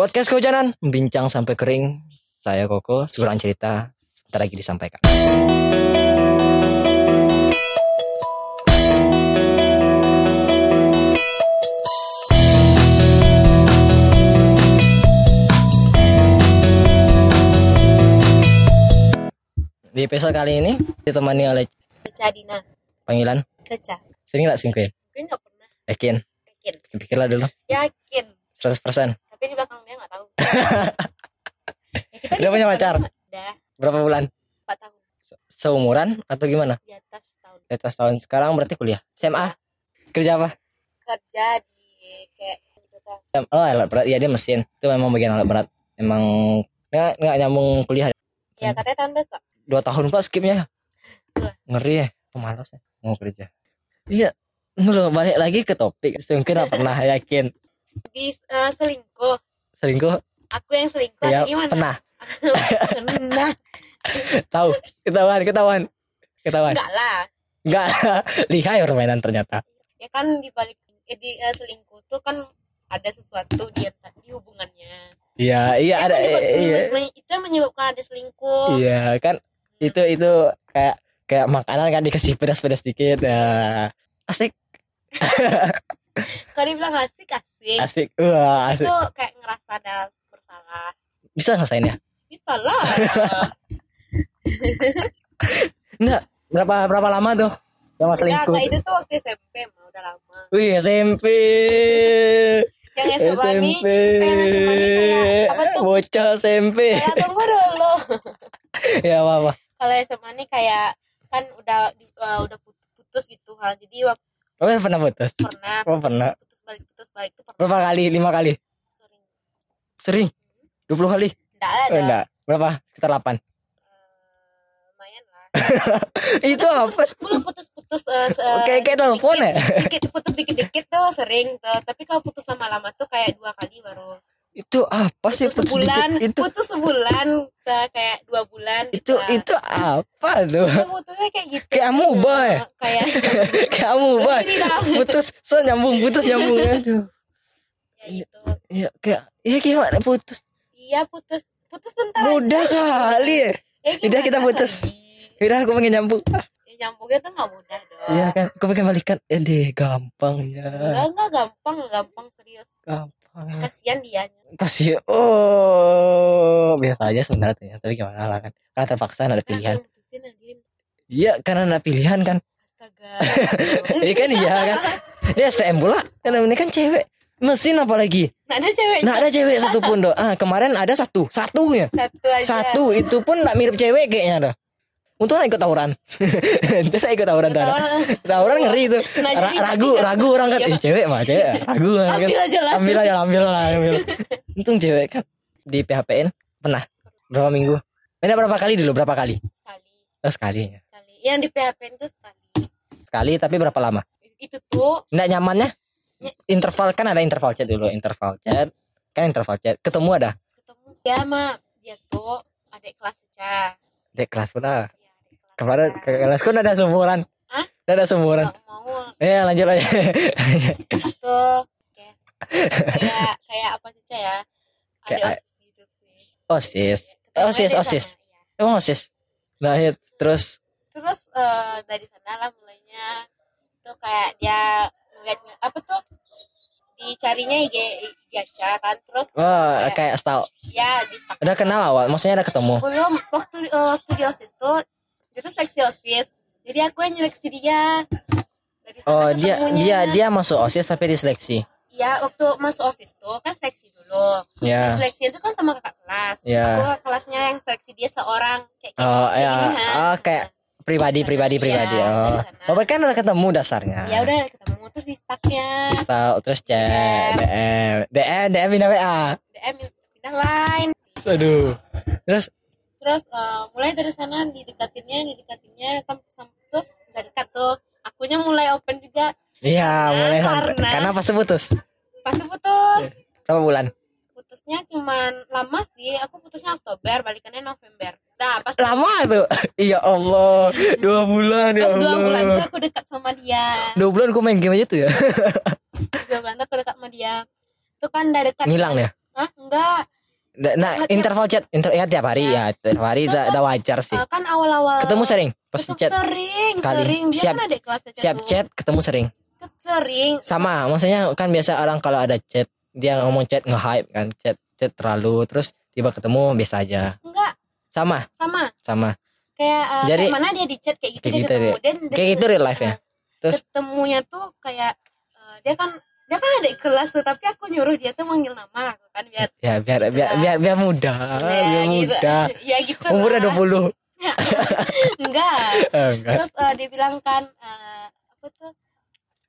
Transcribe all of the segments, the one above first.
Podcast Kehujanan, bincang sampai kering. Saya Koko, sekurang cerita sebentar lagi disampaikan. Di episode kali ini ditemani oleh Caca Dina panggilan Caca sering nggak singkuin? gue nggak pernah Yakin? yakin Pikirlah dulu yakin 100% tapi di belakang dia nggak tahu. Ya, kita Udah punya pacar? udah. Berapa bulan? empat tahun. Seumuran atau gimana? di atas tahun Di atas tahun sekarang berarti kuliah? SMA? Kerja apa? kerja di kayak Oh alat berat, ya dia mesin. Itu memang bagian alat berat. Emang nggak, nggak nyambung kuliah. Ya katanya tahun besok. Dua tahun pak skipnya. Ngeri ya. Pemalas ya. Mau kerja. Iya. Lu balik lagi ke topik. Mungkin pernah yakin di eh, selingkuh. Selingkuh? Aku yang selingkuh ya gimana? pernah. Pernah. Tahu. Ketahuan Ketahuan. Ketahuan. Enggak lah. Enggak Lihai permainan ternyata. Ya kan di balik eh, di eh, selingkuh tuh kan ada sesuatu di di hubungannya. Iya Iya ada menyebab- Iya. menyebab- itu menyebabkan ada selingkuh. Iya kan itu itu kayak kayak makanan kan dikasih pedas-pedas dikit. Ya asik. Kalau dibilang asik asik asik. Wah asik. itu kayak ngerasa ada bersalah. Bisa ngerasain ya? Bisa lah. Enggak berapa berapa lama tuh sama selingkuh enggak, itu tuh waktu SMP mah udah lama. Wih SMP yang SMA nih SMP yang SMA nih kayak apa tuh? Bocah SMP kayak tunggu dulu. Ya apa apa? Kalau SMA nih kayak kan udah uh, udah put- putus gitu ha jadi waktu oh pernah putus? Pernah Oh, putus, pernah. Putus balik putus balik itu pernah. Berapa kali? Lima kali? Sering. Sering? 20 kali? Enggak ada. Oh, enggak berapa? Sekitar 8 Eh, itu apa? belum putus-putus uh, kayak kayak telepon ya? dikit putus dikit-dikit tuh sering tuh. Tapi kalau putus lama-lama tuh kayak dua kali baru itu apa sih? Putus putus sebulan. itu putus sebulan tuh kayak dua bulan itu Nah, itu apa tuh? Itu putusnya kayak gitu Kayak amuba ya? Eh, kayak kamu Ini dah. putus so nyambung putus nyambung aduh ya gitu. iya kayak iya gimana putus? Iya putus. Putus bentar mudah aja. kali ya? Eh, Udah, kita putus. lagi? udah aku pengen nyambung. Ya nyambungnya tuh nggak mudah dong. Iya kan? Aku pengen balikan. Eh deh gampang ya. Enggak enggak gampang gampang serius. Gampang kasihan dia kasih oh biasa aja sebenarnya tapi gimana lah kan. Karena terpaksa ada pilihan. iya karena ada pilihan kan. Astaga. Iya kan iya kan. Dia STM pula. Karena ini kan cewek. Mesin apalagi nggak ada cewek. Nggak ada cewek satupun do ah kemarin ada satu. Satu ya? Satu aja. Satu. Itu pun nggak mirip cewek kayaknya dah untung ikut tawuran. Dia nggak ikut tawuran dah Orang- tawuran ngeri itu. Nah, Ra- ragu ragu orang kan Iya. eh, cewek mah cewek. Ragu kan. Ambil aja lah. Ambil aja ambil lah ambil. Untung cewek kan di PHPN pernah? Berapa minggu? Beda berapa kali dulu? Berapa kali? Sekali. Oh, sekali ya. sekali. Yang di PHP itu sekali. Sekali tapi berapa lama? Itu tuh. Nggak nyamannya? Interval kan ada interval chat dulu interval chat. Kan interval chat. Ketemu ada? Ketemu dia sama dia tuh adik kelas aja dek kelas pun ada Iya, adik kelas kemarin ke kelas kan ada seumuran Hah? ada mau. Eh lanjut aja. Tuh kayak kayak kayak apa sih ya? Ada Kayak- osis gitu sih. Osis. Osis osis. iya. emang osis? Nah ya, terus? Terus eh, dari sana lah mulainya. Tuh kayak dia ngeliat apa tuh? Dicarinya IG IG aja kan terus wah kayak- kayak tahu ya di udah kenal awal maksudnya udah ketemu? Belum waktu eh, waktu di osis tuh dia tuh seleksi osis jadi aku yang nyeleksi dia dari sana oh dia ketemunya. dia dia masuk osis tapi diseleksi Iya, waktu masuk OSIS tuh kan seleksi dulu. ya Nah, seleksi itu kan sama kakak kelas. Ya. Aku kelasnya yang seleksi dia seorang kayak kayak, Oh, kayak ya. gini, kan. Oh, kayak pribadi pribadi Iya, pribadi dari oh oh kan udah ketemu dasarnya Ya udah ketemu terus di stacknya Pistol, terus chat DM. DM DM DM pindah WA DM pindah line. aduh terus Terus eh, mulai dari sana didekatinnya, didekatinnya. Tam- sam- terus udah dekat tuh. Akunya mulai open juga. iya Karena- mulai karena- karena pas putus. Pas putus, berapa bulan? Putusnya cuman lama sih. Aku putusnya Oktober, balikannya November. Nah, pas lama tuh. Iya Allah dua bulan ya pas dua bulan tuh aku dekat sama dia. dua bulan aku main game aja tuh ya? Dua bulan tuh aku dekat sama dia. Itu kan udah dekat. Ngilang ya? Ah enggak Nah, interval chat, inter ya tiap hari ya, tiap hari udah udah wajar sih. Kan awal-awal Ketemu sering, pas chat, sering Kali. sering dia Siap- kan ada kelas siap chat, ketemu sering. Sering Sama, maksudnya kan biasa orang kalau ada chat, dia ngomong chat nge-hype kan, chat chat terlalu terus tiba ketemu biasa aja. enggak Sama, sama sama. kayak eh, Jadi- kayak mana dia di chat kayak gitu Kayak dia gitu ketemu dan Kayak gitu real life ya. Terus- ketemunya tuh kayak eh, dia kan dia kan ada kelas tuh tapi aku nyuruh dia tuh manggil nama aku kan biar Ya biar Gitu biar lah. biar, biar mudah, ya, biar gitu. mudah. ya gitu Umurnya. 20. enggak Eh, enggak. terus eh, dia bilang kan eh, apa tuh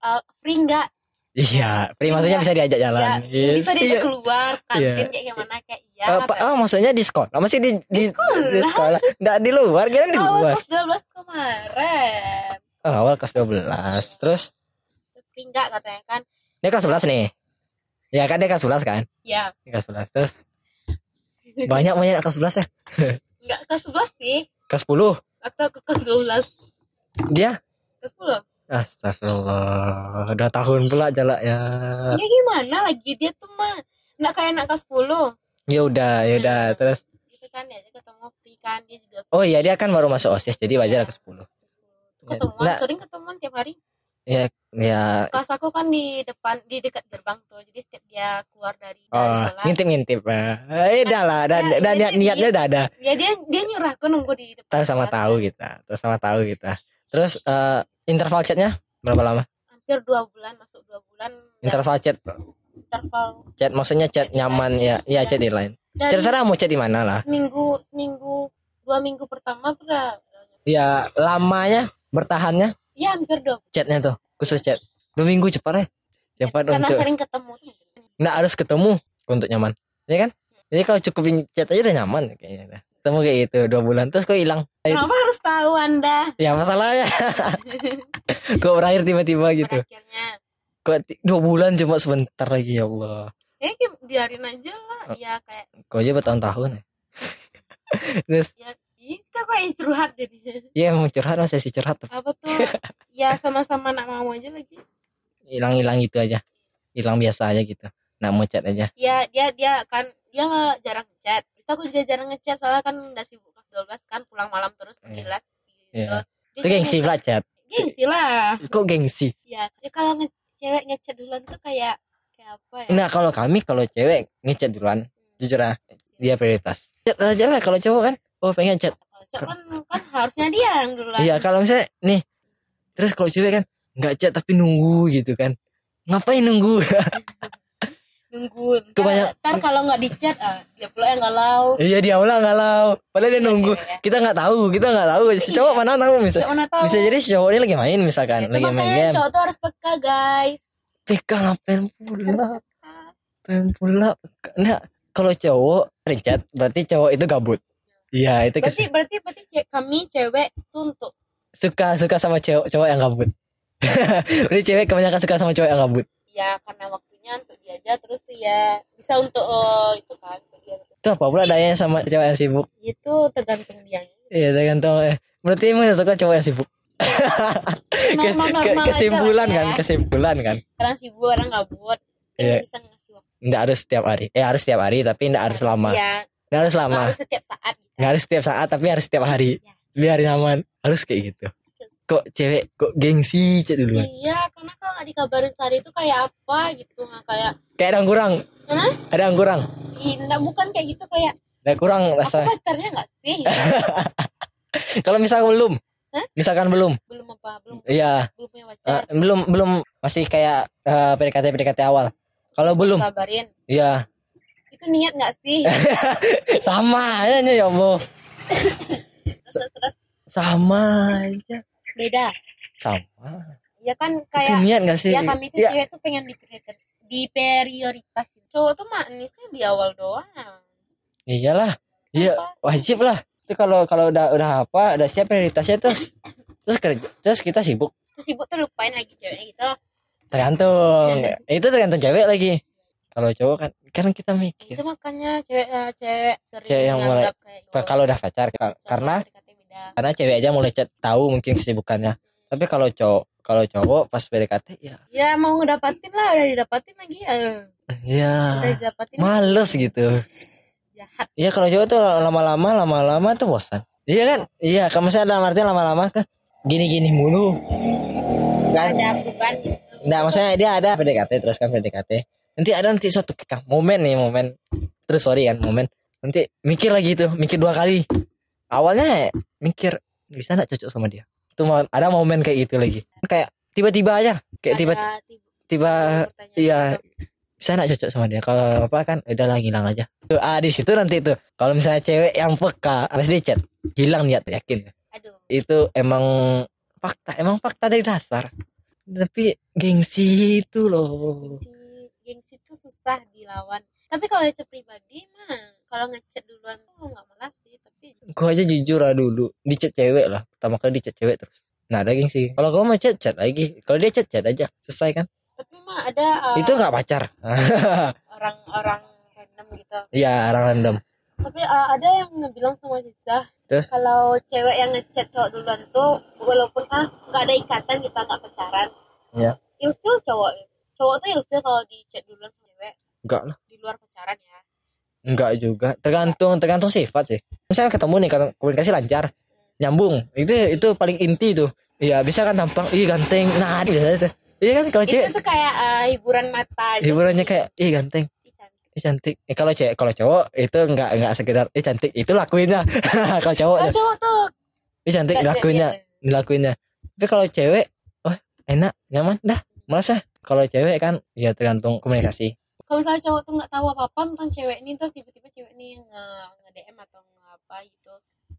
eh, free enggak Iya, free maksudnya bisa diajak jalan. ya Yes, bisa diajak iya. keluar kantin Iya. kayak gimana kayak iya kata- pa- oh, maksudnya di sekolah, masih di di, sekolah. di sekolah. Enggak di luar, kira di awal luar. kelas 12 kemarin Oh, awal kelas 12. Terus free enggak katanya kan dia kelas 11 nih. Ya kan dia kelas 11 kan? ya Dia kelas 11 terus banyak banyak kelas 11 ya. enggak kelas 11 sih Kelas 10. atau ke kelas 12 Dia kelas 10 Astagfirullah, udah tahun pula jalak ya. ya gimana lagi dia tuh mah enggak kayak anak kelas 10 Ya udah, ya udah. Terus gitu kan ya dia ketemu free kan dia juga oh iya dia kan baru masuk OSIS jadi wajar ke 10. ketemuan Nggak. sering ketemuan tiap hari Ya ya kelas aku kan di depan di dekat gerbang tuh jadi setiap dia keluar dari dari oh, sekolah ngintip-ngintip. Eh, udah lah, dan Ya, dan ya, niat- niatnya udah ada. ya dia dia nyuruh aku nunggu di depan Tahu sama tahu kita, tahu sama tahu kita. Terus eh, interval chatnya berapa lama? hampir dua bulan masuk dua bulan Interval chat, interval chat maksudnya chat Chat nyaman ya, ya chat di dan Terserah mau chat di mana lah. seminggu seminggu dua minggu pertama udah Ya lamanya bertahannya ya hampir dua chatnya tuh khusus chat. Dua minggu cepat ya. Cepat karena untuk sering ketemu nggak harus ketemu untuk nyaman, ya kan? Jadi kalau cukupin chat aja udah nyaman kayaknya. Ketemu kayak gitu dua bulan terus kok hilang. kenapa harus tahu anda Ya masalahnya kok berakhir tiba-tiba gitu. akhirnya Kok dua bulan cuma sebentar lagi ya Allah. ya biarin aja lah ya kayak Kok aja bertahun-tahun ya. terus ya itu kayak curhat jadi ya mau curhat masih sih curhat apa tuh ya sama-sama nak mau aja lagi hilang-hilang gitu aja. Hilang biasa aja gitu. Nah mau chat aja. ya dia dia kan dia jarang ngechat terus aku juga jarang ngechat soalnya kan udah sibuk kelas 12 kan pulang malam terus Iya. pergi les gitu Iya. Dia Itu gengsi lah chat. gengsi lah Kok gengsi? ya, ya kalau nge cewek ngechat duluan tuh kayak kayak apa ya Nah kalau kami kalau cewek ngechat duluan, jujur ah dia prioritas. Chat aja lah kalau cowok kan. Oh pengen chat. Cowok kan kan harusnya dia yang duluan Iya kalau misalnya nih, terus kalau cewek kan nggak chat tapi nunggu gitu kan. Ngapain nunggu? nunggu ntar, Kebanyak- ntar kalau nggak dicat ah dia pula yang galau iya dia ulang galau. Padahal dia Iya, nunggu. cewek ya. Kita nggak tahu, kita nggak tahu. Si cowok Iya. mana tahu bisa. cowok mana tahu Bisa jadi si cowok ini lagi main misalkan, itu lagi main game. cowok tuh harus peka guys PK ngapain pula? peka Ngapain pula? Nah, kalau cowok chat berarti cowok itu gabut. Iya, itu berarti kes- berarti berarti ce- kami cewek tuh untuk suka suka sama cowok cowok yang gabut. berarti cewek kebanyakan suka sama cowok yang gabut. ya karena waktunya untuk dia aja terus tuh ya bisa untuk eh, itu kan untuk dia Itu apa pula dayanya sama cowok yang sibuk? itu tergantung dia Iya, tergantung. eh. Berarti emang suka cowok yang sibuk. Normal ke- normal kesimpulan kan, ya. kesimpulan kan. kadang sibuk kadang gabut Iya. bisa ngasih waktu Enggak harus setiap hari. Eh harus setiap hari tapi enggak harus lama. ya Enggak harus lama. harus setiap saat gitu. Enggak harus setiap saat tapi harus setiap hari. Ya. Biar nyaman. Harus kayak gitu. Kok cewek kok gengsi chat duluan. iya karena kalau nggak dikabarin sehari itu kayak apa gitu nggak kayak Kayak ada yang kurang. Hah? Ada yang kurang. Nggak bukan kayak gitu kayak Ada kurang aku rasa. pacarnya nggak sih Kalau misalkan belum. Hah? Misalkan belum. belum apa belum Iya, belum punya pacar belum belum masih kayak eh, PDKT PDKT awal. Kalau belum, kabarin iya itu niat nggak sih sama aja ya Allah. terus, terus Sama aja. beda Sama. ya kan Itu kayak niat gak sih? ya kami tuh Ya, cewek tuh pengen diprioritas diprioritasin cowok tuh manisnya di awal doang iyalah. Iya, wajib lah. Itu kalau kalau udah udah apa, udah siap prioritasnya terus terus kerja, terus kita sibuk. terus sibuk tuh lupain lagi ceweknya gitu Tergantung. itu tergantung cewek lagi. Kalau cowok kan kan kita mikir. itu makanya cewek eh, cewek sering Cewek yang mulai- kayak Kalau udah pacar ka- karena karena cewek aja mulai chat tahu mungkin kesibukannya. Tapi kalau cowok kalau cowok pas PDKT ya ya mau ngedapatin lah udah didapatin lagi eh ya udah didapatin males gitu jahat Iya kalau cowok tuh lama-lama lama-lama tuh bosan. Iya kan? Iya, kalau misalnya dalam artian lama-lama kan gini-gini mulu. Kan? ada perubahan gitu Nah, maksudnya dia ada PDKT terus kan PDKT. Nanti ada nanti suatu ketika momen nih momen. Terus sorry kan momen. Nanti mikir lagi tuh, mikir dua kali. Awalnya mikir bisa nggak cocok sama dia. Itu ada momen kayak gitu lagi. Kayak tiba-tiba aja, kayak tiba tiba, iya gitu. saya nggak cocok sama dia kalau apa kan udah lah hilang aja tuh ah di situ nanti tuh kalau misalnya cewek yang peka habis di chat hilang dia tuh yakin aduh itu emang fakta emang fakta dari dasar tapi gengsi itu loh gengsi gengsi itu susah dilawan. Tapi kalau chat pribadi mah kalau ngechat duluan tuh nggak malas sih tapi gua aja jujur lah dulu di chat cewek lah. Pertama kali di chat cewek terus. Nah ada gengsi kalau gua mau chat chat lagi. Kalau dia chat chat aja. Selesai kan? Tapi mah ada uh, itu nggak pacar. orang-orang random gitu. Iya orang random. Tapi uh, ada yang ngebilang sama Cica kalau cewek yang ngechat cowok duluan tuh walaupun ah nggak ada ikatan kita nggak pacaran Iya. ilfil cowok cowok tuh ilfil kalau di chat duluan sama cewek enggak lah di luar pacaran ya Enggak juga, tergantung tergantung sifat sih. Misalnya ketemu nih kalau komunikasi lancar, nyambung, itu itu paling inti tuh. Iya bisa kan tampang, ih ganteng, nah itu biasa tuh. Iya kan kalau itu cewek tuh kayak uh, hiburan mata aja hiburannya kayak ih ganteng, Ih, cantik. Eh kalau cewek kalau cowok itu enggak enggak sekedar ih cantik, itu lakuinnya. kalau cowok kalau cowok tuh ih cantik lakuinnya, iya. dilakuinnya. Tapi kalau cewek, oh enak, nyaman, dah, malas ya. Kalau cewek kan ya tergantung komunikasi. kalau misalnya cowok tuh nggak tahu apa apa tentang cewek ini terus tiba-tiba cewek ini nge nge DM atau nge apa gitu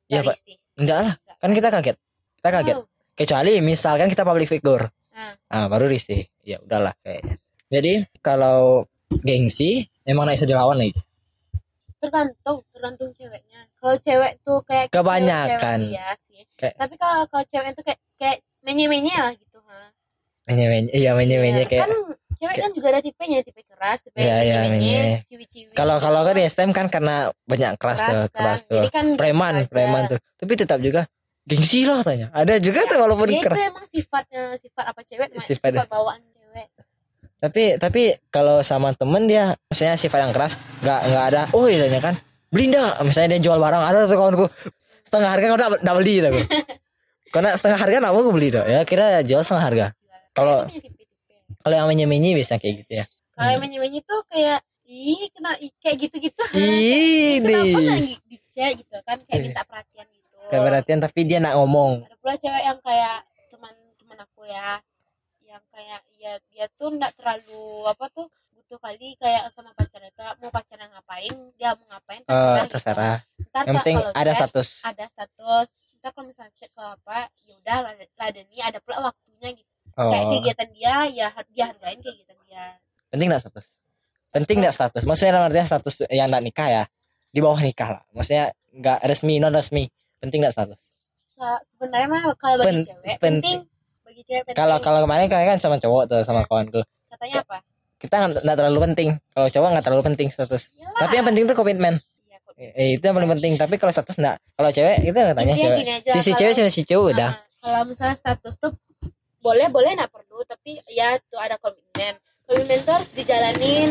Nggak Pak. Enggak lah, kan kita kaget. Kita kaget. Oh, kecuali misalkan kita public figure Nah. ah baru risih ya udahlah kayaknya jadi kalau gengsi emang nggak bisa dilawan lagi tergantung tergantung ceweknya kalau cewek tuh kayak Kebanyakan. cewek-cewek, iya sih Kayak- tapi kalau kalau cewek tuh kayak kayak menye menye lah gitu ha menye menye iya menye menye Iya, kayak kan cewek kan juga ada tipenya tipe keras tipe Iya, iya, menye ciwi-ciwi. Kalau kalau kan di STM kan karena banyak keras, tuh kan. keras tuh Jadi kan preman preman tuh. Tapi tetap juga gengsi lah tanya ada juga tuh walaupun Ya, itu keras. emang sifatnya sifat apa cewek Sifat- sifat, bawaan cewek. Tapi tapi kalau sama temen dia misalnya sifat yang keras nggak nggak ada oh iya kan. Beli ndak misalnya dia jual barang ada tuh kawanku setengah harga kau nggak beli tuh karena setengah harga nggak mau aku beli tuh ya kira jual setengah harga Kalau- tipe-tipe. kalau yang menye menye biasanya kayak gitu ya. Kalau yang menye menye tuh kayak ih kena ih, kayak gitu gitu ini. kenapa nggak di, di chat gitu kan kayak Iya. minta perhatian gitu. Kayak perhatian tapi dia nak ngomong. Ada pula cewek yang kayak teman teman aku ya yang kayak ya dia tuh nggak terlalu apa tuh butuh kali kayak sama pacarnya tuh mau pacarnya ngapain? Dia mau ngapain? Terserah, gitu. terserah. Ntar yang penting ada chat, status. ada status. Ntar kalau misalnya chat ke apa ya udah lad- ladeni ada pula waktunya gitu kayak oh. kegiatan dia ya dia hargain kegiatan dia. Penting nggak status? Penting nggak status? Maksudnya dalam artinya status yang nak nikah ya di bawah nikah lah. Maksudnya nggak resmi non resmi penting nggak status? Se- sebenarnya mah kalau bagi Pen- cewek pen- penting. Bagi cewek penting. Kalau kalau kemarin kan kan sama cowok tuh sama kawanku katanya apa? Kita nggak nggak terlalu penting. Kalau cowok nggak terlalu penting status. Yalah. tapi yang penting tuh komitmen. Iya, kok. eh, itu yang paling penting. Tapi kalau status enggak kalau cewek kita katanya Intinya cewek. aja, sisi kalau- cewek sisi cowok udah. Nah, kalau misalnya status tuh boleh boleh nggak perlu tapi ya tuh ada komitmen. Komitmen tuh harus dijalanin.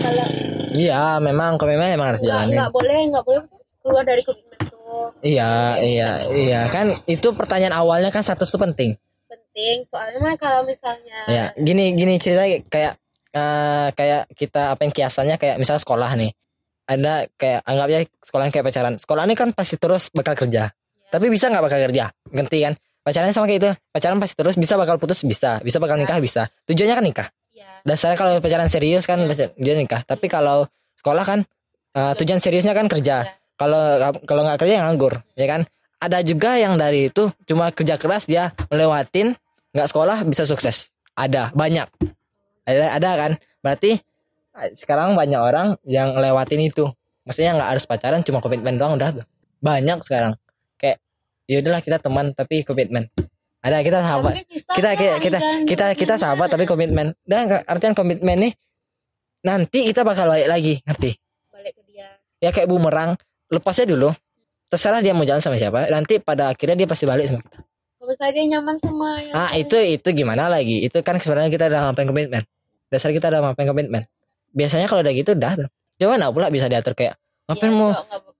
Kalau iya memang komitmen emang harus nggak jalanin nggak boleh nggak boleh. Keluar dari komitmen tuh. Iya iya iya. Kan itu pertanyaan awalnya kan status tuh penting. Penting soalnya mah kalau misalnya ya gini gini cerita kayak eh, kayak kita apa yang kiasannya kayak misalnya sekolah nih. Ada kayak anggapnya sekolahnya kayak pacaran. Sekolah ini kan pasti terus bakal kerja. Ya, tapi bisa nggak bakal kerja? Ngerti kan pacaran sama kayak itu. Pacaran pasti terus bisa bakal putus bisa. Bisa bakal nikah bisa. Tujuannya kan nikah. Ya, dasarnya kalau pacaran serius kan tujuan nikah. Tapi kalau sekolah kan eh, tujuan seriusnya kan kerja. Ya. kalau kalau nggak kerja nganggur ya kan? Ada juga yang dari itu cuma kerja keras dia melewatin nggak sekolah bisa sukses. Ada banyak. Ada ada kan? Berarti eh, sekarang banyak orang yang lewatin itu. Maksudnya nggak harus pacaran cuma komitmen doang udah tuh. Banyak sekarang ya udahlah kita teman tapi komitmen. Ada kita sahabat. Kita kita kita kita kita sahabat tapi komitmen. Dan artian komitmen nih nanti kita bakal balik lagi ngerti? Balik ke dia. Ya kayak bumerang. Lepasnya dulu. Terserah dia mau jalan sama siapa. Nanti pada akhirnya dia pasti balik sama kita kalau misalnya dia nyaman sama yang ah lain. itu itu gimana lagi? Itu kan sebenarnya kita udah ngapain komitmen. Dasar kita udah ngapain komitmen. Biasanya kalau udah gitu udah. Tuh coba nggak pula bisa diatur kayak ngapain Iya, mau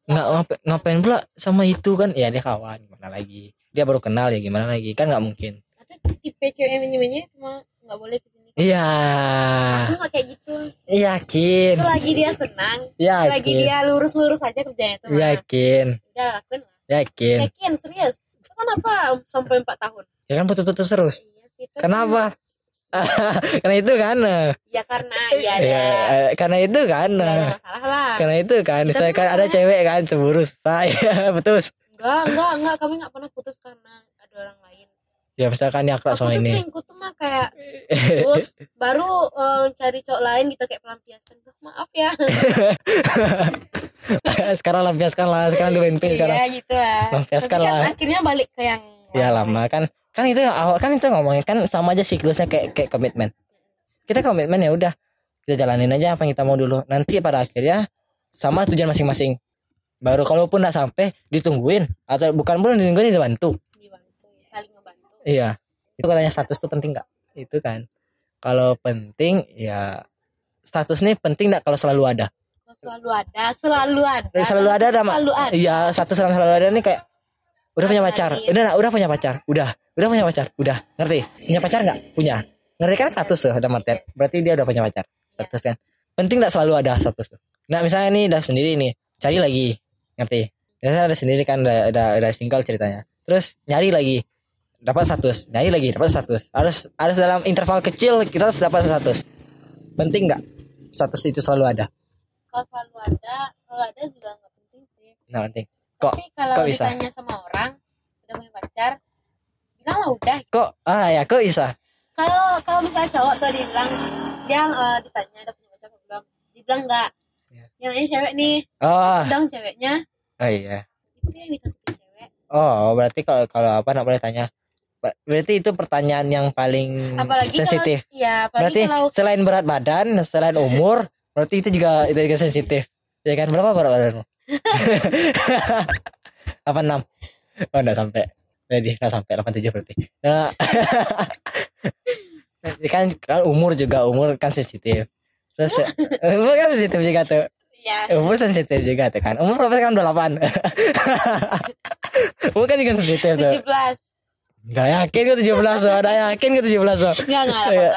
nggak- ngapain, ngapain pula sama itu kan? Ya dia kawan gimana lagi? Dia baru kenal ya gimana lagi? Kan nggak mungkin. Atau tipe cewek cuma nggak boleh ke sini iya. Aku nggak kayak gitu. Yakin. Selagi dia senang selagi yakin dia lurus-lurus aja kerjanya tuh yakin. udah lakuin lah. Yakin. Yakin serius. Itu kenapa sampai empat tahun. Ya kan putus-putus terus? Iya sih kenapa karena itu kan. Ya karena ya ada. ya, eh, karena itu kan. Ya, ada masalah lah. Karena itu kan. Kita saya kan ada cewek kan cemburu saya putus. Enggak enggak enggak kami nggak pernah putus karena ada orang lain. Ya misalkan aku sama tuh ini. selingkuh tuh mah kayak terus baru eh, cari cowok lain gitu kayak pelampiasan. Maaf ya. Sekarang lampiaskan lah sekarang di BNP sekarang. iya gitu lah. Lampiaskan Tapi kan lah. akhirnya balik ke yang ya lama kan kan itu awal kan itu ngomongin. Kan sama aja siklusnya kayak kayak komitmen kita komitmen ya udah kita jalanin aja apa yang kita mau dulu. Nanti pada akhirnya sama tujuan masing-masing. Baru kalaupun nggak sampai ditungguin. Atau bukan pun ditungguin dibantu. Dibantu saling ngebantu. Iya. Itu katanya status tuh penting nggak? Itu kan. Kalau penting ya status nih penting nggak kalau selalu ada? Selalu ada selalu ada. Selalu ada ada selalu ada. Iya status selalu ada nih kayak udah punya pacar? Udah udah punya pacar? Udah. Udah punya pacar? Udah. Ngerti? Punya pacar nggak? Punya. Ngerti kan status tuh ada martian berarti dia udah punya pacar. Status kan. Penting nggak selalu ada status tuh? Nah misalnya nih udah sendiri nih. Cari lagi. Ngerti? Biasanya ada sendiri kan udah udah, udah single ceritanya. Terus nyari lagi. Dapat status. Nyari lagi dapat status. Harus harus dalam interval kecil kita harus dapat status. Penting nggak status itu selalu ada? Kalau selalu ada selalu ada juga nggak penting sih. Nah penting Kok- tapi kalau kok bisa? ditanya sama orang udah punya pacar bilang lah udah kok ah ya kok bisa kalau kalau misalnya cowok tuh dia bilang dia eh, ditanya udah punya pacar belum dibilang enggak Ya. yang ini cewek nih oh bilang ceweknya oh iya itu yang ditakutin cewek Oh, berarti kalau kalau apa nak boleh tanya? Ber- Berarti itu pertanyaan yang paling apalagi sensitif. kalau iya Berarti apalagi kalau selain berat badan, selain umur, berarti itu juga itu juga sensitif. Ya kan berapa berat badanmu? Apa enam? Oh, enggak sampai. Jadi enggak sampai 87 berarti. Nah, kan, kan umur juga umur kan sensitif. Terus umur kan sensitif juga tuh. ya Umur sensitif juga tuh kan. Umur berapa sekarang 28. umur kan juga sensitif tuh. 17 Gak yakin gue 17 so. Ada yakin gue 17 so. enggak enggak Iya.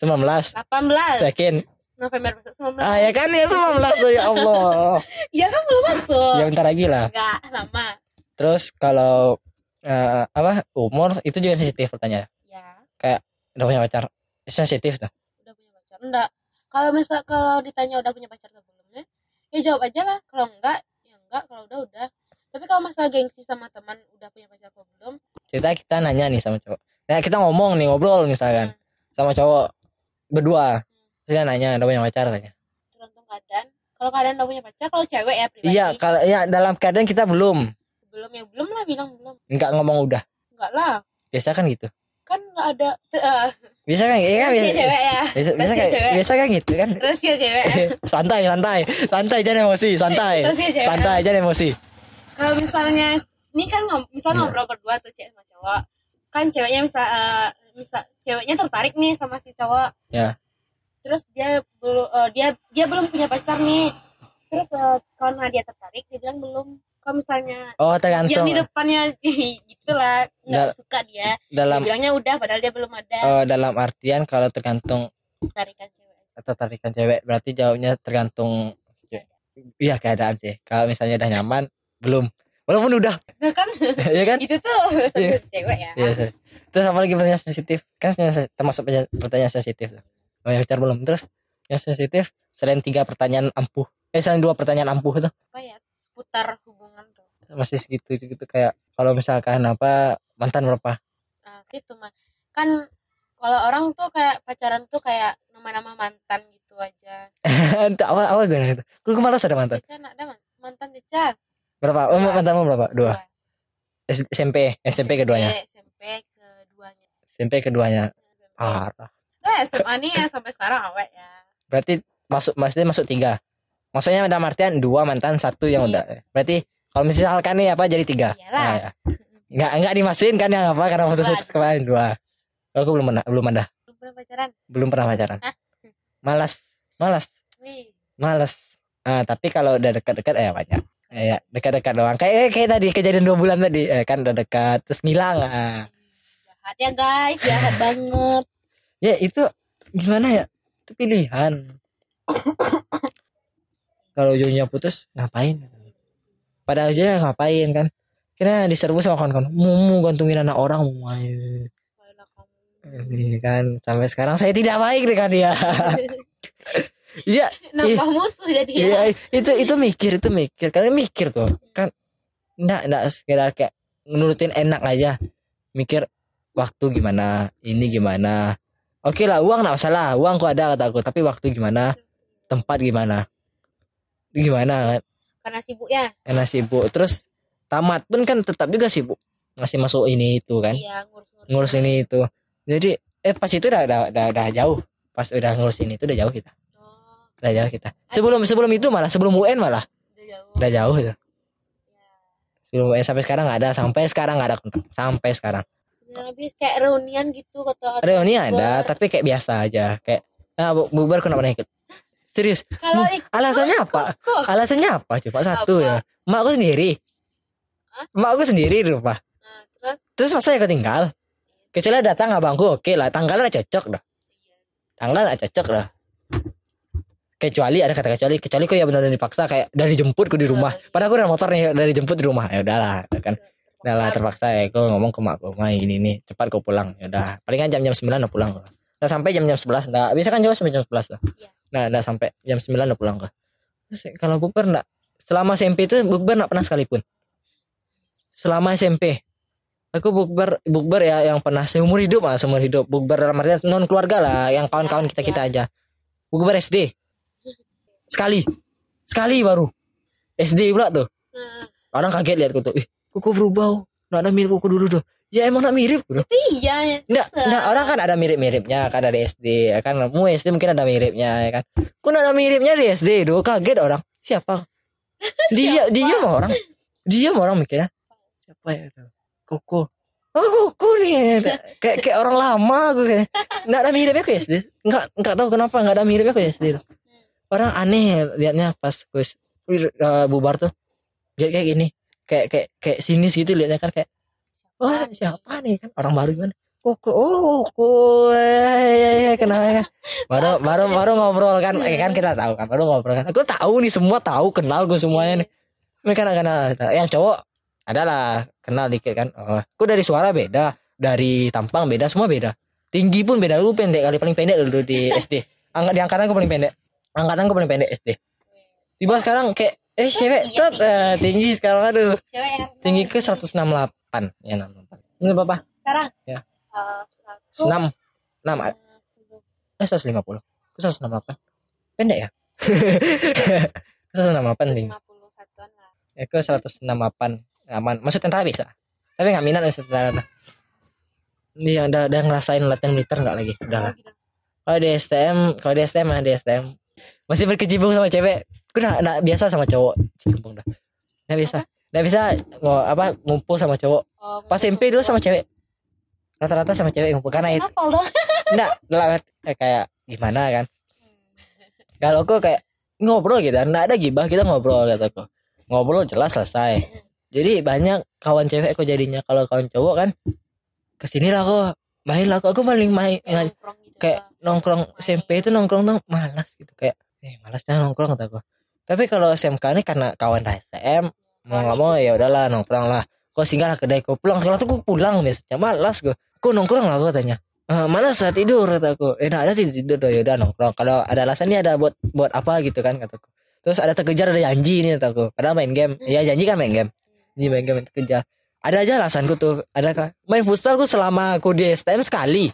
18 19 18 Yakin November besok 19 Ah ya kan? Ya 19 so ya Allah. Ya kan belum masuk. Ya bentar lagi lah. Enggak lama. Terus kalau eh, Apa Umur itu juga sensitif pertanyaan ya. Udah punya pacar. Sensitif tuh udah punya pacar? Enggak. Kalau misal kalau ditanya udah punya pacar sebelumnya ya jawab aja lah. Kalau enggak ya enggak. Kalau udah udah. Tapi kalau masalah gengsi sama teman udah punya pacar apa belum? Kita kita nanya nih sama cowok. Nah kita ngomong nih ngobrol misalkan. Sama cowok Berdua Saya nanya udah punya pacar tanya tergantung keadaan. Kalau keadaan udah punya pacar kalau cewek ya pribadi. Iya kalau ya dalam keadaan kita belum. Belum ya belum lah bilang belum. Enggak ngomong udah. Enggak lah. Biasa kan gitu. Kan enggak ada uh, Biasa kan iya kan biasa, cewek ya. biasa, kan, cewek. biasa kan gitu kan. Cewek. Ya. santai santai. Santai jangan emosi santai. Cewek. Santai jangan emosi. Kalau misalnya ini kan misal Iya. ngobrol berdua tuh cewek sama cowok. Kan ceweknya misal eh, misal ceweknya tertarik nih sama si cowok. Ya. Terus dia belum eh, dia dia belum punya pacar nih. Terus eh, karena dia tertarik dia bilang belum. Kalau misalnya oh yang tergantung di depannya gitulah nggak Dal- suka dia. dalam dia bilangnya udah padahal dia belum ada. Oh, dalam artian kalau tergantung tarikan cewek atau tarikan cewek berarti jawabnya tergantung iya keadaan sih. Kalau misalnya udah nyaman belum. Walaupun udah. Nah, kan? Ya kan? Itu tuh satu cewek ya. Sorry. terus apa lagi pertanyaan sensitif? Kan termasuk pertanyaan- pertanyaan sensitif tuh punya pacar belum. Terus yang sensitif selain tiga pertanyaan ampuh eh selain dua pertanyaan ampuh tuh apa ya? Seputar hubungan tuh. Masih segitu gitu kayak kalau misalkan apa mantan berapa? Nah, itu mah kan kalau orang tuh kayak pacaran tuh kayak nama-nama mantan gitu aja. Entah awal awal gimana itu? Gue malas ada mantan? Nak ada man- mantan Deca. berapa? Oh, Dua. mantanmu berapa? Dua. S- SMP SMP keduanya? SMP keduanya. SMP keduanya. Parah Nah, SMA nih ya sampai sekarang awet ya. berarti masuk maksudnya masuk tiga. Maksudnya ada artian dua mantan satu yang Iya. udah berarti kalau misalkan nih apa jadi tiga? Iyalah. Nah, ya. nggak nggak dimasukin kan yang apa karena foto Bukan. kemarin dua. Aku belum pernah belum ada belum pernah pacaran? Belum pernah pacaran. Hah? malas. Malas. Wih. Malas. Ah tapi kalau udah dekat-dekat eh banyak. Eh, ya dekat-dekat doang. Kayak kayak tadi kejadian dua bulan tadi. Eh, kan udah dekat. Terus ngilang. Ah. jahat ya guys. Jahat banget ya itu gimana ya? Itu pilihan. Kalau ujungnya putus ngapain? Pada aja ngapain kan? Kira diserbu sama kawan-kawan. Mau gantungin anak orang mau ini kan? Sampai sekarang saya tidak baik dengan dia. Iya nambah musuh jadi ya. Iya itu itu mikir itu mikir. Karena mikir tuh. Kan enggak enggak sekedar kayak nurutin enak aja. Mikir waktu gimana ini gimana oke lah uang nggak masalah. Uang kok ada kataku tapi waktu gimana? Tempat gimana? Gimana kan? Karena sibuk ya? Enak sibuk. Terus tamat pun kan tetap juga sibuk. Masih masuk ini itu kan? Iya ngurus-ngurus ngurus. Ini itu. Jadi eh pas itu udah udah udah, udah jauh. Pas udah ngurus ini itu udah jauh kita. Oh. Udah jauh kita. Sebelum sebelum itu malah sebelum UN malah. Udah jauh. Udah jauh itu. Ya. sebelum UN sampai sekarang nggak ada sampai sekarang nggak ada kontak. Sampai sekarang lebih kayak reunian gitu kata reuni ada tapi kayak biasa aja. Kayak ah bu- bubar pernah ikut serius. Kalau ik- alasannya apa? kok alasannya apa coba? Satu Apa? ya. Mak aku sendiri. Hah? mak aku sendiri di rumah nah, terus? Terus masa aku tinggal kecuali datang abangku oke lah. Tanggalnya cocok dah. Iya. tanggal nggak cocok dah. Kecuali ada kata kecuali kecuali kok ya benar dipaksa kayak dari jemput ku di rumah. Padahal aku udah motor nih dari jemput di rumah. Ya udahlah kan udah lah terpaksa. ya. Aku ngomong ke makku mah ini nih cepat kau pulang. Ya udah palingan jam jam sembilan udah pulang udah sampai jam jam sebelas. Nggak bisa kan jauh sampai jam sebelas lah. Iya. nah udah sampai jam sembilan udah pulang Terus, kalau bukber enggak selama SMP itu bukber enggak pernah sekalipun? Selama SMP aku bukber bukber ya yang pernah seumur hidup ah seumur hidup. Bukber dalam artian non keluarga lah yang kawan-kawan kita kita aja. Bukber SD sekali. Sekali baru. SD pula tuh. Nah, orang kaget lihat tuh ih kuku berubah nggak ada mirip kuku dulu tuh. Ya emang nggak mirip. Bro iya ya. Enggak, Bisa. enggak, orang kan ada mirip-miripnya kan dari SD ya kan. Mu SD mungkin ada miripnya ya kan. Kok ada miripnya di SD do kaget orang. Siapa? Dia dia mau orang. Dia mau orang mikirnya siapa ya? Itu koko oh koko nih. Kayak kayak orang lama gue kayak nggak ada miripnya ke SD nggak nggak tahu kenapa nggak ada miripnya ke SD orang aneh liatnya pas gue uh, bubar tuh. Lihat kayak gini kayak kayak kayak sinis gitu liatnya kan kayak wah siapa nih? Kan orang baru gimana? Koko oh koko ya ya kenal ya. Baru baru baru ngobrol kan. Eh, kan kita tahu kan baru ngobrol kan. Aku tahu nih semua tahu kenal gue semuanya nih. Mereka kenal kenal yang cowok adalah kenal dikit kan. Oh, aku dari suara beda dari tampang beda semua beda. Tinggi pun beda lu pendek kali paling pendek dulu di SD angkat di angkatan aku paling pendek. Angkatan aku paling pendek SD tiba sekarang kayak eh cewek iya sih. eh, tinggi sekarang aduh. Cewek yang tinggi ke 168 ya 68 ini berapa? Sekarang? Ya. eh, Enam. 100, 6 eh, eh 150 ke 168 pendek ya? 168 tinggi 151-an lah. Ya ke 168 aman. Masuk tentara bisa tapi nggak minat masuk tentara Iya udah udah ngerasain latihan militer nggak lagi? Udah lah. Kalau di STM kalau di STM ya di STM masih berkecimpung sama cewek gue udah nggak biasa sama cowok. Cimpung dah. Nggak biasa. Nggak bisa ngo, apa ngumpul sama cowok. Oh, pas SMP dulu sama cewek. Rata-rata sama cewek ngumpul. Karena itu enggak dalam arti- eh, kayak gimana kan? Kalau aku kayak ngobrol gitu enggak ada gibah kita ngobrol kataku ngobrol jelas selesai. Jadi banyak kawan cewek aku jadinya. Kalau kawan cowok kan ke sini lah kok main lah kok aku paling main kayak nongkrong gitu kayak ya. nongkrong. SMP itu nongkrong tuh malas gitu. Kayak eh malasnya nongkrong kataku tapi kalau SMK ini karena kawan STM mau nggak mau ya udahlah nongkrong lah. Kok singgah lah kedai kau pulang. Sekolah tuh aku pulang biasanya malas gue kok nongkrong lah gue tanya "Eh, mana saat tidur kataku eh nah, ada tidur tidur tuh yaudah nongkrong. Kalau ada alasan ini ada buat buat apa gitu kan kataku terus ada terkejar ada janji ini kataku padahal main game. Ya janji kan main game. Ini main game terkejar. Ada aja alasanku tuh. Ada kan main futsal gue selama aku di STM sekali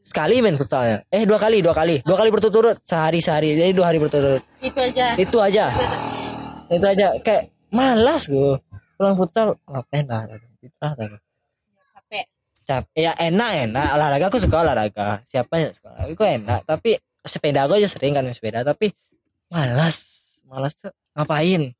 Sekali. main futsalnya eh dua kali dua kali. Dua kali berturut-turut. Sehari sehari. Jadi dua hari berturut itu aja. Itu aja. Itu aja. Kayak malas gue pulang futsal ngapain lah ah, capek. Cap ya enak enak. Olahraga aku suka olahraga. Siapa yang suka olahraga? Aku enak. Tapi sepeda aku aja sering kan sepeda. Tapi malas. Malas tuh ngapain?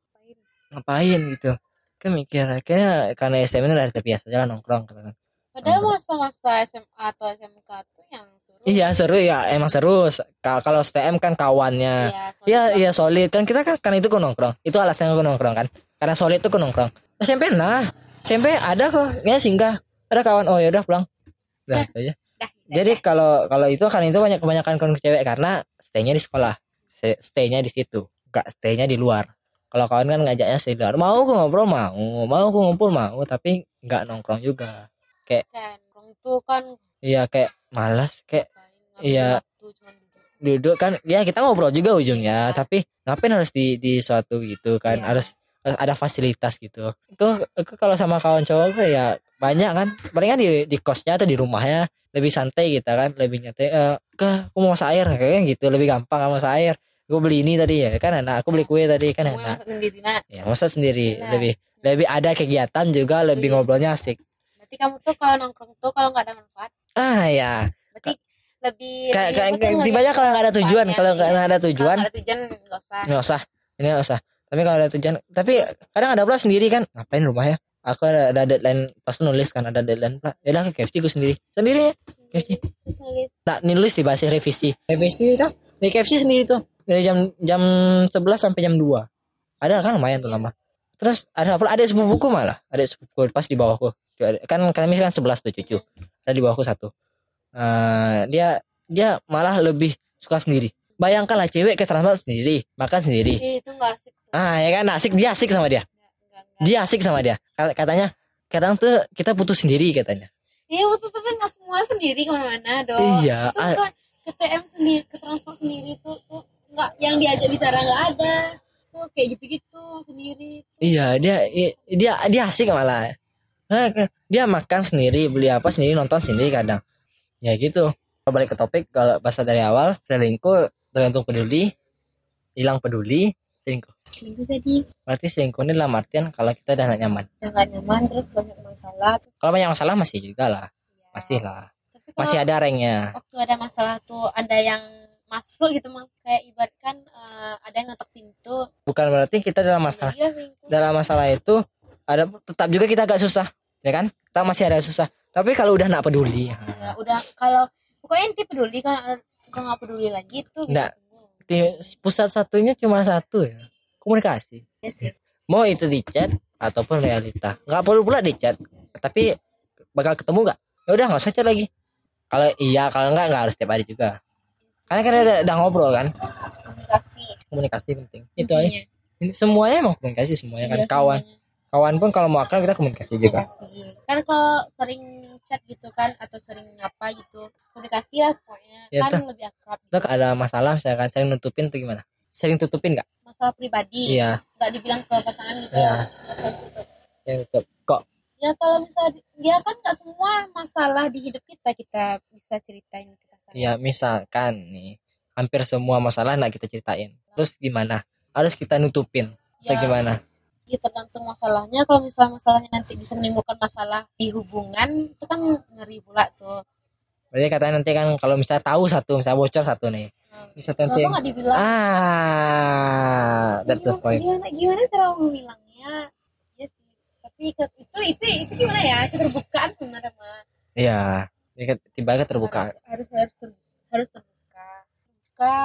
Ngapain gitu. Kan mikir kayaknya karena SMA ini udah terbiasa jalan nongkrong kan padahal masa-masa SMA atau SMK tuh yang seru. Iya seru ya emang seru. Ka- kalau STM kan kawannya. Iya, soalnya Iya iya solid. Kan kita kan kan itu ku nongkrong. Itu alasannya ku nongkrong kan. Karena solid ku nongkrong. SMP nah. SMP ada kok. Ya singgah. Ada kawan. Oh ya udah pulang. Udah itu aja. Jadi kalau kalau itu kan itu banyak kebanyakan kawan cewek karena stay-nya di sekolah. Stay- stay-nya di situ. Gak stay-nya di luar. Kalau kawan kan ngajaknya stay di luar. Mau aku ngobrol mau. Mau aku ngumpul mau. Tapi nggak nongkrong juga kan orang tuh kan iya kayak malas kayak Iya. duduk kan ya kita ngobrol juga ujungnya Iya. tapi ngapain harus di di suatu gitu kan Iya. harus ada fasilitas gitu itu itu kalau sama kawan cowok ya banyak kan palingan di di kosnya atau di rumahnya lebih santai gitu kan lebih nyantai eh ke aku mau masak air kayak gitu lebih gampang masak air gue beli ini tadi ya kan enak aku beli kue tadi kan enak masak sendiri nak ya masak sendiri Enak. lebih lebih ada kegiatan juga lebih Iya. ngobrolnya asik berarti kamu tuh kalau nongkrong tuh kalau nggak ada manfaat? Ah ya. Berarti lebih kayak lebih kayak apa kalau nggak ada tujuan. Kalau iya. nggak ada tujuan nggak ada tujuan nggak usah. Nggak usah. Ini nggak usah. Tapi kalau ada tujuan tapi kadang ada pula sendiri kan. Ngapain rumah ya? Aku ada, ada deadline pas nulis kan ada deadline pula. Ya udah ke KFC gue sendiri. Sendiri ya? Terus nulis nah nulis di bahasa revisi. Revisi dah di KFC sendiri tuh. Dari jam jam 11 sampai jam 2 ada kan? Lumayan tuh lama. Terus ada pula ada sepupuku malah. Ada sepupuku pas di bawahku kan kami kan 11 tuh cucu. Ada di bawahku satu. Eh, dia dia malah lebih suka sendiri. Bayangkanlah cewek ke transport sendiri makan sendiri. Ih, itu nggak asik ah ya kan? Asik dia asik sama dia. Dia asik sama dia. Kata- katanya kadang tuh kita butuh sendiri katanya. Iya betul tapi nggak semua sendiri ke mana-mana dong. Iya, Itu kan ke TM sendiri, ke transport sendiri tuh tuh nggak yang diajak bicara nggak ada. Tuh kayak gitu-gitu sendiri. Tuh. iya dia dia dia asik malah dia makan sendiri beli apa sendiri nonton sendiri kadang. Ya gitu. Kalau balik ke topik kalau bahasa dari awal selingkuh tergantung peduli hilang peduli selingkuh. Selingkuh jadi? Berarti selingkuh ini dalam artian kalau kita udah nggak nyaman. Udah nggak nyaman terus banyak masalah terus kalau banyak masalah masih juga lah. Ya. masih lah. Masih ada ranknya waktu ada masalah tuh ada yang masuk gitu kayak ibaratkan eh, ada yang ngetok pintu. bukan berarti kita dalam masalah ya selingkuh. dalam masalah itu ada tetap juga kita agak susah ya kan? Kita masih ada susah. Tapi kalau udah nggak peduli Ya, udah kalau pokoknya inti peduli kan kalau nggak peduli lagi tuh Nggak. di pusat satunya cuma satu ya. Komunikasi. Ya sih. mau itu di chat ataupun realita. Nggak perlu pula di chat tapi bakal ketemu nggak? Ya udah nggak usah chat lagi. Kalau iya kalau nggak nggak harus tiap hari juga. Karena kan ada, ada ngobrol kan? Komunikasi. Komunikasi penting. Itu aja. Ini semuanya emang komunikasi semuanya kan Iya, kawan. semuanya. Kawan pun kalau mau akrab kita komunikasi juga. Komunikasi. Kan kalau sering chat gitu kan atau sering apa gitu komunikasi lah pokoknya. Ya, kan lebih akrab gitu. Terus ada masalah misalkan sering nutupin tuh gimana? Sering tutupin nggak? Masalah pribadi. Iya. Nggak dibilang ke pasangan gitu. Iya. yang tutup. Kok? Ya kalau misalnya di- dia kan nggak semua masalah di hidup kita kita bisa ceritain ke pasangan. Ya misalkan nih hampir semua masalah nggak kita ceritain. Terus gimana? Harus kita nutupin atau Ya, gimana ya tergantung masalahnya. Kalau misalnya masalahnya nanti bisa menimbulkan masalah di hubungan itu kan ngeri pula tuh. Berarti katanya nanti kan kalau misalnya tahu satu misalnya bocor satu nih. Hmm. bisa nanti nggak dibilang? Ah that's the point. gimana gimana cara mau bilangnya ya sih. Tapi itu itu itu gimana ya? Keterbukaan sebenarnya mah iya. Ini tiba tiba terbuka harus harus harus, ter- harus terbuka terbuka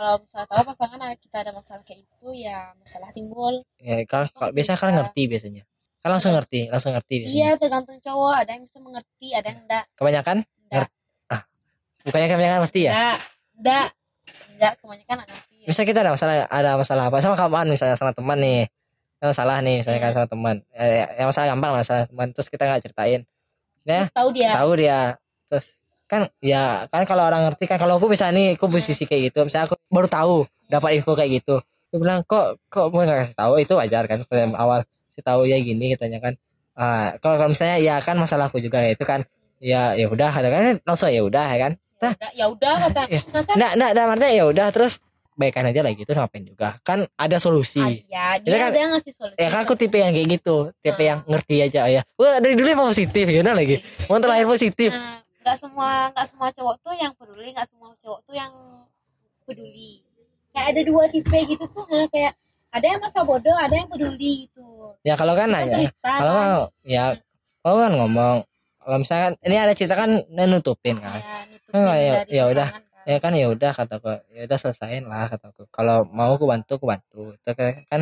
kalau misalnya tahu pasangan ada- kita ada masalah kayak itu ya masalah timbul. Ya kan kalau Langsung biasanya kan kita- ngerti biasanya. Kan langsung ngerti langsung ngerti biasanya. Iya tergantung cowok. Ada yang bisa mengerti ada yang enggak. Kebanyakan? Enggak. Bukannya kebanyakan ngerti ya? Enggak enggak. Enggak kebanyakan enggak ngerti. Ya. misalnya kita ada masalah ada masalah apa? Sama kawan misalnya sama teman nih. Ada masalah nih misalnya kan Hmm. sama teman. Eh, yang masalah gampang lah masalah teman. Terus kita nggak ceritain. Ya terus tahu dia. tahu dia. Terus kan ya kan kalau orang ngerti kan kalau aku misalnya nih aku posisi kayak gitu misalnya aku baru tahu dapat info kayak gitu. Aku bilang kok kok mau nggak kasih tahu? Itu wajar kan awal si tahu ya gini katanya kan. Ah kalau kalau misalnya ya kan masalahku juga itu kan. Ya ya udah ada kan langsung ya udah ya kan. Ya udah ya udah kata Iya. nah kan nah nah nah artinya ya udah terus baikan aja lagi itu ngapain juga. Kan ada solusi. Ah, ya dia kan- ada yang ngasih solusi ya kan aku tipe yang kayak gitu tipe Hmm. yang ngerti aja ya. Wah dari dulu emang positif gitu lagi? Mau terlahir positif. Nah, nggak semua nggak semua cowok tuh yang peduli nggak semua cowok tuh yang peduli. Kayak ada dua tipe gitu tuh nah, kayak ada yang masa bodoh ada yang peduli gitu. Ya kalau kan Kita nanya. cerita kalau kan. ya kalau kan ngomong kalau misalkan ini ada cerita kan nutupin kan ya, nutupin ya- ya udah. kan. ya kan ya udah kataku ya udah selesain lah kataku kalau mau aku bantu aku bantu. Itu kan, kan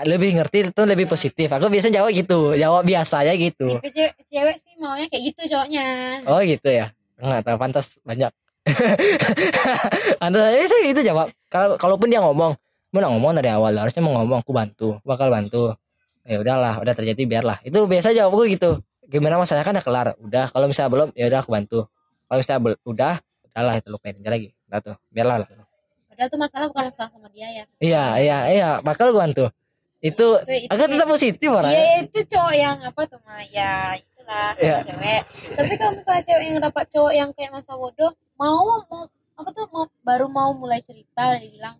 lebih ngerti itu lebih positif. Aku biasa jawab gitu. Jawab biasa aja gitu. Tipe cewek, cewek sih maunya kayak gitu cowoknya. Oh gitu ya? Nggak tahu pantas banyak. Pantas aja sih itu jawab kalau kalaupun dia ngomong mau ngomong dari awal harusnya mau ngomong aku bantu bakal bantu. Ya udahlah udah terjadi biarlah. Itu biasa jawabku gitu. Gimana masalahnya kan udah kelar. Udah kalau misalnya belum ya udah aku bantu. Kalau misalnya bel- udah udahlah itu lupain aja lagi. Udah tuh biarlah lah. padahal tuh masalah bukan masalah sama dia ya. Iya iya iya bakal gua bantu itu itu, itu aku tetap positif Iya orangnya itu cowok yang apa tuh mah ya itulah sama Iya. cewek. Tapi kalau misalnya cewek yang dapat cowok yang kayak masa bodoh mau mau apa tuh mau baru mau mulai cerita dia bilang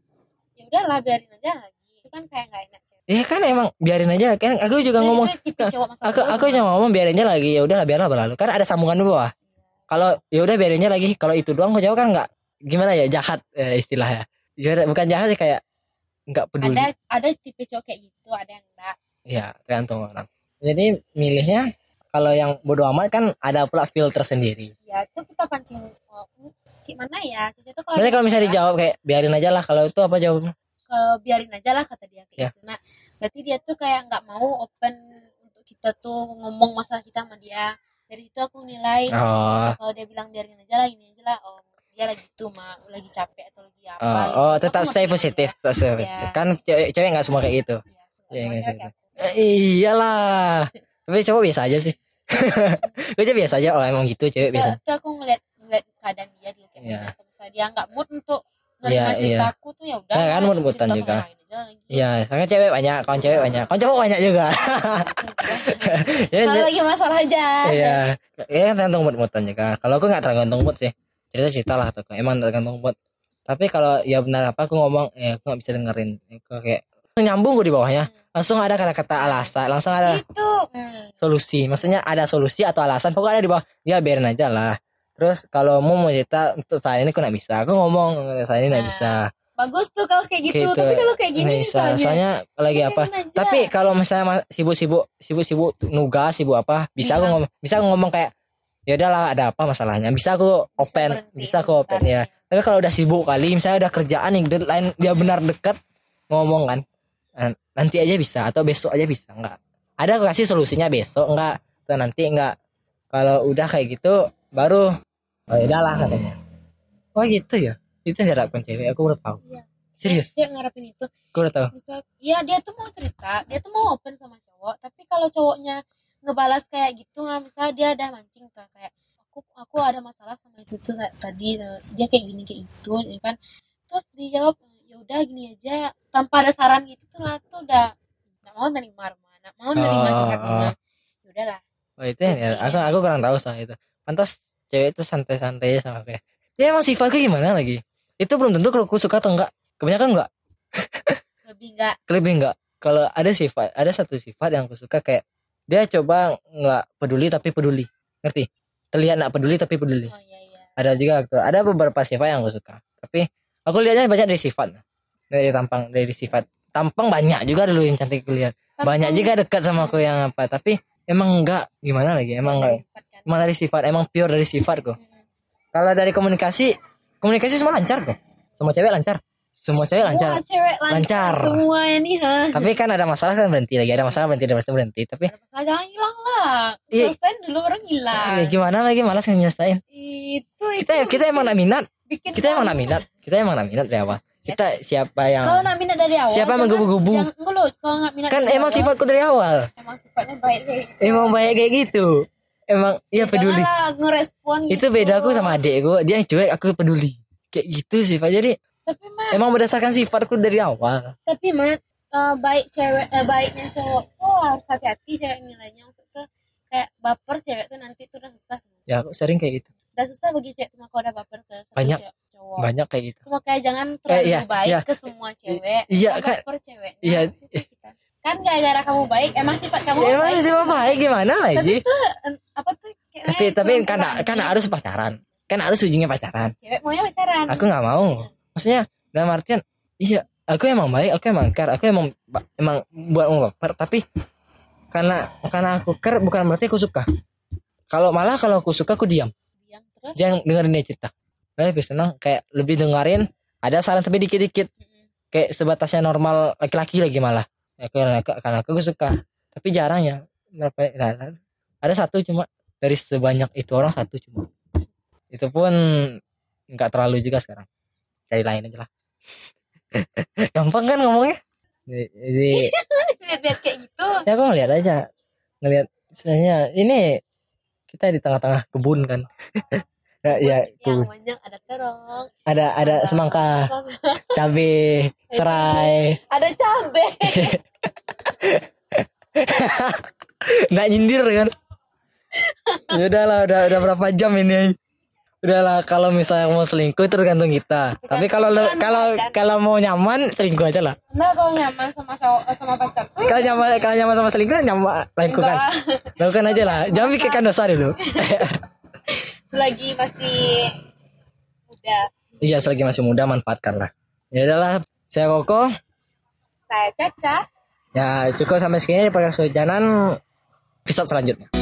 ya udahlah biarin aja lagi. Itu kan kayak nggak enak cewek. Iya kan emang biarin aja. Kan aku juga Itu- ngomong itu aku aku cuma ngomong biarin aja lagi ya udahlah biarlah berlalu. Kan ada sambungan di bawah. Kalau ya udah biarin aja lagi. Kalau itu doang kok jawab kan nggak gimana ya jahat eh, istilahnya. Gimana- bukan jahat sih kayak nggak peduli ada ada tipe cowok kayak gitu ada yang enggak ya tergantung orang jadi milihnya kalau yang bodoh amat kan ada pula filter sendiri ya itu kita pancing oh, gimana ya Cica tuh kalau kalau misalnya dijawab kayak biarin aja lah kalau itu apa jawabnya ke biarin aja lah kata dia kayak Ya. gitu. Nah, berarti dia tuh kayak nggak mau open untuk kita tuh ngomong masalah kita sama dia. Dari situ aku nilai oh kalau dia bilang biarin aja lah ini aja lah. Oh, dia lagi tuh mah lagi capek atau lagi apa. oh, gitu. oh tetap stay positif tetap stay Iya. positif kan cewek cewek nggak semua kayak gitu Iya, Iya, iya, iya. kayak aku. Eh, iyalah tapi cowok biasa aja sih gue aja biasa aja oh emang gitu cewek Itu, biasa itu aku ngeliat ngeliat keadaan dia dulu kayak Iya. Kalau misalnya dia nggak mood untuk Iya, menerima cerita iya. aku tuh ya udah. Nah, kan lah, mood-moodan cerita juga. Iya, soalnya cewek banyak, kawan cewek banyak, kawan cowok banyak juga. ya, Kalau ya, lagi masalah aja. iya, ya tergantung mood-moodan juga. Kalau aku nggak tergantung mood sih, cerita cerita lah atau emang tergantung mood. Tapi kalau ya benar apa aku ngomong, ya aku nggak bisa dengerin. Aku kayak langsung nyambung gue di bawahnya, langsung ada kata-kata alasan, langsung ada Itu. solusi. Maksudnya ada solusi atau alasan, pokoknya ada di bawah. Ya biarin aja lah. Terus kalau mau mau cerita untuk saat ini aku nggak bisa, aku ngomong saat ini nggak Nah, bisa. Bagus tuh kalau kayak gitu. Gitu. Tapi kalau kayak gini bisa. misalnya. Soalnya lagi apa? biarin aja. Tapi kalau misalnya sibuk-sibuk, sibuk-sibuk nugas, sibuk apa, bisa aku Bilang. ngomong, bisa aku ngomong kayak ya udahlah ada apa masalahnya. Bisa aku open, berhenti bisa aku open ya. Tapi kalau udah sibuk kali, misalnya udah kerjaan yang deadline dia benar dekat ngomong kan, eh, nanti aja bisa atau besok aja bisa enggak. Ada aku kasih solusinya besok enggak atau nanti enggak. Kalau udah kayak gitu baru oh ya udahlah katanya. Oh gitu ya. Itu yang diharapkan cewek, aku udah tahu. Iya. Serius, Dia ngarepin itu. aku udah tahu. Misal, iya dia tuh mau cerita, dia tuh mau open sama cowok. Tapi kalau cowoknya ngebalas kayak gitu, nggak misalnya dia ada mancing tuh kayak aku aku ada masalah sama itu tuh kayak tadi dia kayak gini kayak itu ya kan terus dijawab ya udah gini aja tanpa ada saran gitu tuh lah tuh udah nggak mau nerima nggak mau nerima Oh, curhat oh. rumah ya udahlah Oh itu ya, Iya. aku aku kurang tahu soal itu. Pantas cewek itu santai-santai sama ya. Ya emang sifatku gimana lagi? Itu belum tentu kalau aku suka atau enggak. Kebanyakan enggak, lebih nggak lebih enggak. Kalau ada sifat, ada satu sifat yang aku suka kayak dia coba enggak peduli tapi peduli. Ngerti? Terlihat enggak peduli tapi peduli. oh iya iya Ada juga. Ada beberapa sifat yang aku suka. Tapi aku lihatnya banyak dari sifat. Dari tampang, dari sifat. Tampang banyak juga dulu yang cantik kulihat. Banyak juga dekat sama aku yang apa. Tapi emang enggak gimana lagi? Emang enggak. Emang dari sifat, emang pure dari sifat kok. Mm. Kalau dari komunikasi, komunikasi semua lancar kok. Semua cewek lancar. Semua cewek lancar. Semua cewek lancar, Lancar. semua ya nih ha Tapi kan ada masalah kan berhenti lagi. Ada masalah berhenti, ada masalah berhenti. Tapi ada masalah jangan hilang lah Iya. dulu baru hilang eh, gimana lagi malas nyelesain. itu Kita itu kita emang nak minat. bikin Kita emang nak minat. Kita emang nak minat dari awal. Kita siapa yang kalau nak minat dari awal Siapa yang menggebu-gebu? kalau minat kan dari emang awal, sifatku dari awal. emang sifatnya baik kayak gitu Emang banyak kayak gitu. Emang iya peduli. Janganlah ngerespon Itu gitu. beda aku sama adekku. Dia yang cuek, aku peduli. Kayak gitu sifat. Jadi tapi mah emang berdasarkan sifatku dari awal. tapi mah eh, baik cewek eh, baiknya cowok tuh harus hati-hati cewek nilainya maksudnya kayak baper cewek tuh nanti tuh udah susah Ya aku sering kayak gitu. udah susah bagi cewek tuh kalau udah baper ke satu Banyak. cewek- cowok Banyak kayak gitu. cuma kayak jangan terlalu iya, baik iya. ke semua cewek iya, kan- baper ceweknya iya. kita. kan gara-gara kamu baik emang sifat kamu Ya, emang baik sih baik gimana tapi lagi? itu eh, apa tuh kayak Tapi tapi kan kan harus pacaran. Kan harus ujungnya pacaran. cewek maunya pacaran Aku nggak mau. Maksudnya dalam artian iya, aku emang baik, aku emang care, aku emang emang buat baper, tapi karena karena aku ker bukan berarti aku suka. Kalau malah kalau aku suka aku diam. Diam terus? Dia dengerin dia cerita. Lebih senang kayak lebih dengerin ada saran tapi dikit-dikit. Kayak sebatasnya normal laki-laki lagi malah. Ya, karena karena aku suka. Tapi jarang ya berapa nah, ada satu cuma dari sebanyak itu orang satu cuma. Itu pun nggak terlalu juga sekarang cari lain aja lah. Gampang kan ngomongnya? Jadi lihat-lihat kayak gitu. Ya aku ngeliat aja. Ngeliat misalnya ini kita di tengah-tengah kebun kan. Ya, ya yang kebun. banyak ada terong. Ada ada semangka semangka, cabe serai. Ada cabe. Nggak nyindir kan? Ya udahlah udah udah berapa jam ini udahlah kalau misalnya mau selingkuh tergantung kita. Tapi kalau le- kalau kalau mau nyaman selingkuh aja lah. Enggak kalau nyaman sama sama pacar tuh kalau nyaman kalau nyaman sama selingkuh nyaman lakukan. Lakukan aja lah. Jangan pikirkan dosa dulu. Selagi masih muda. Iya selagi masih muda manfaatkan lah. Ya udahlah saya Koko. Saya Caca. Ya cukup sampai segini di podcast Hujanan episode selanjutnya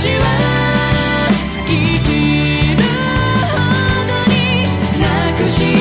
生きるほどになくし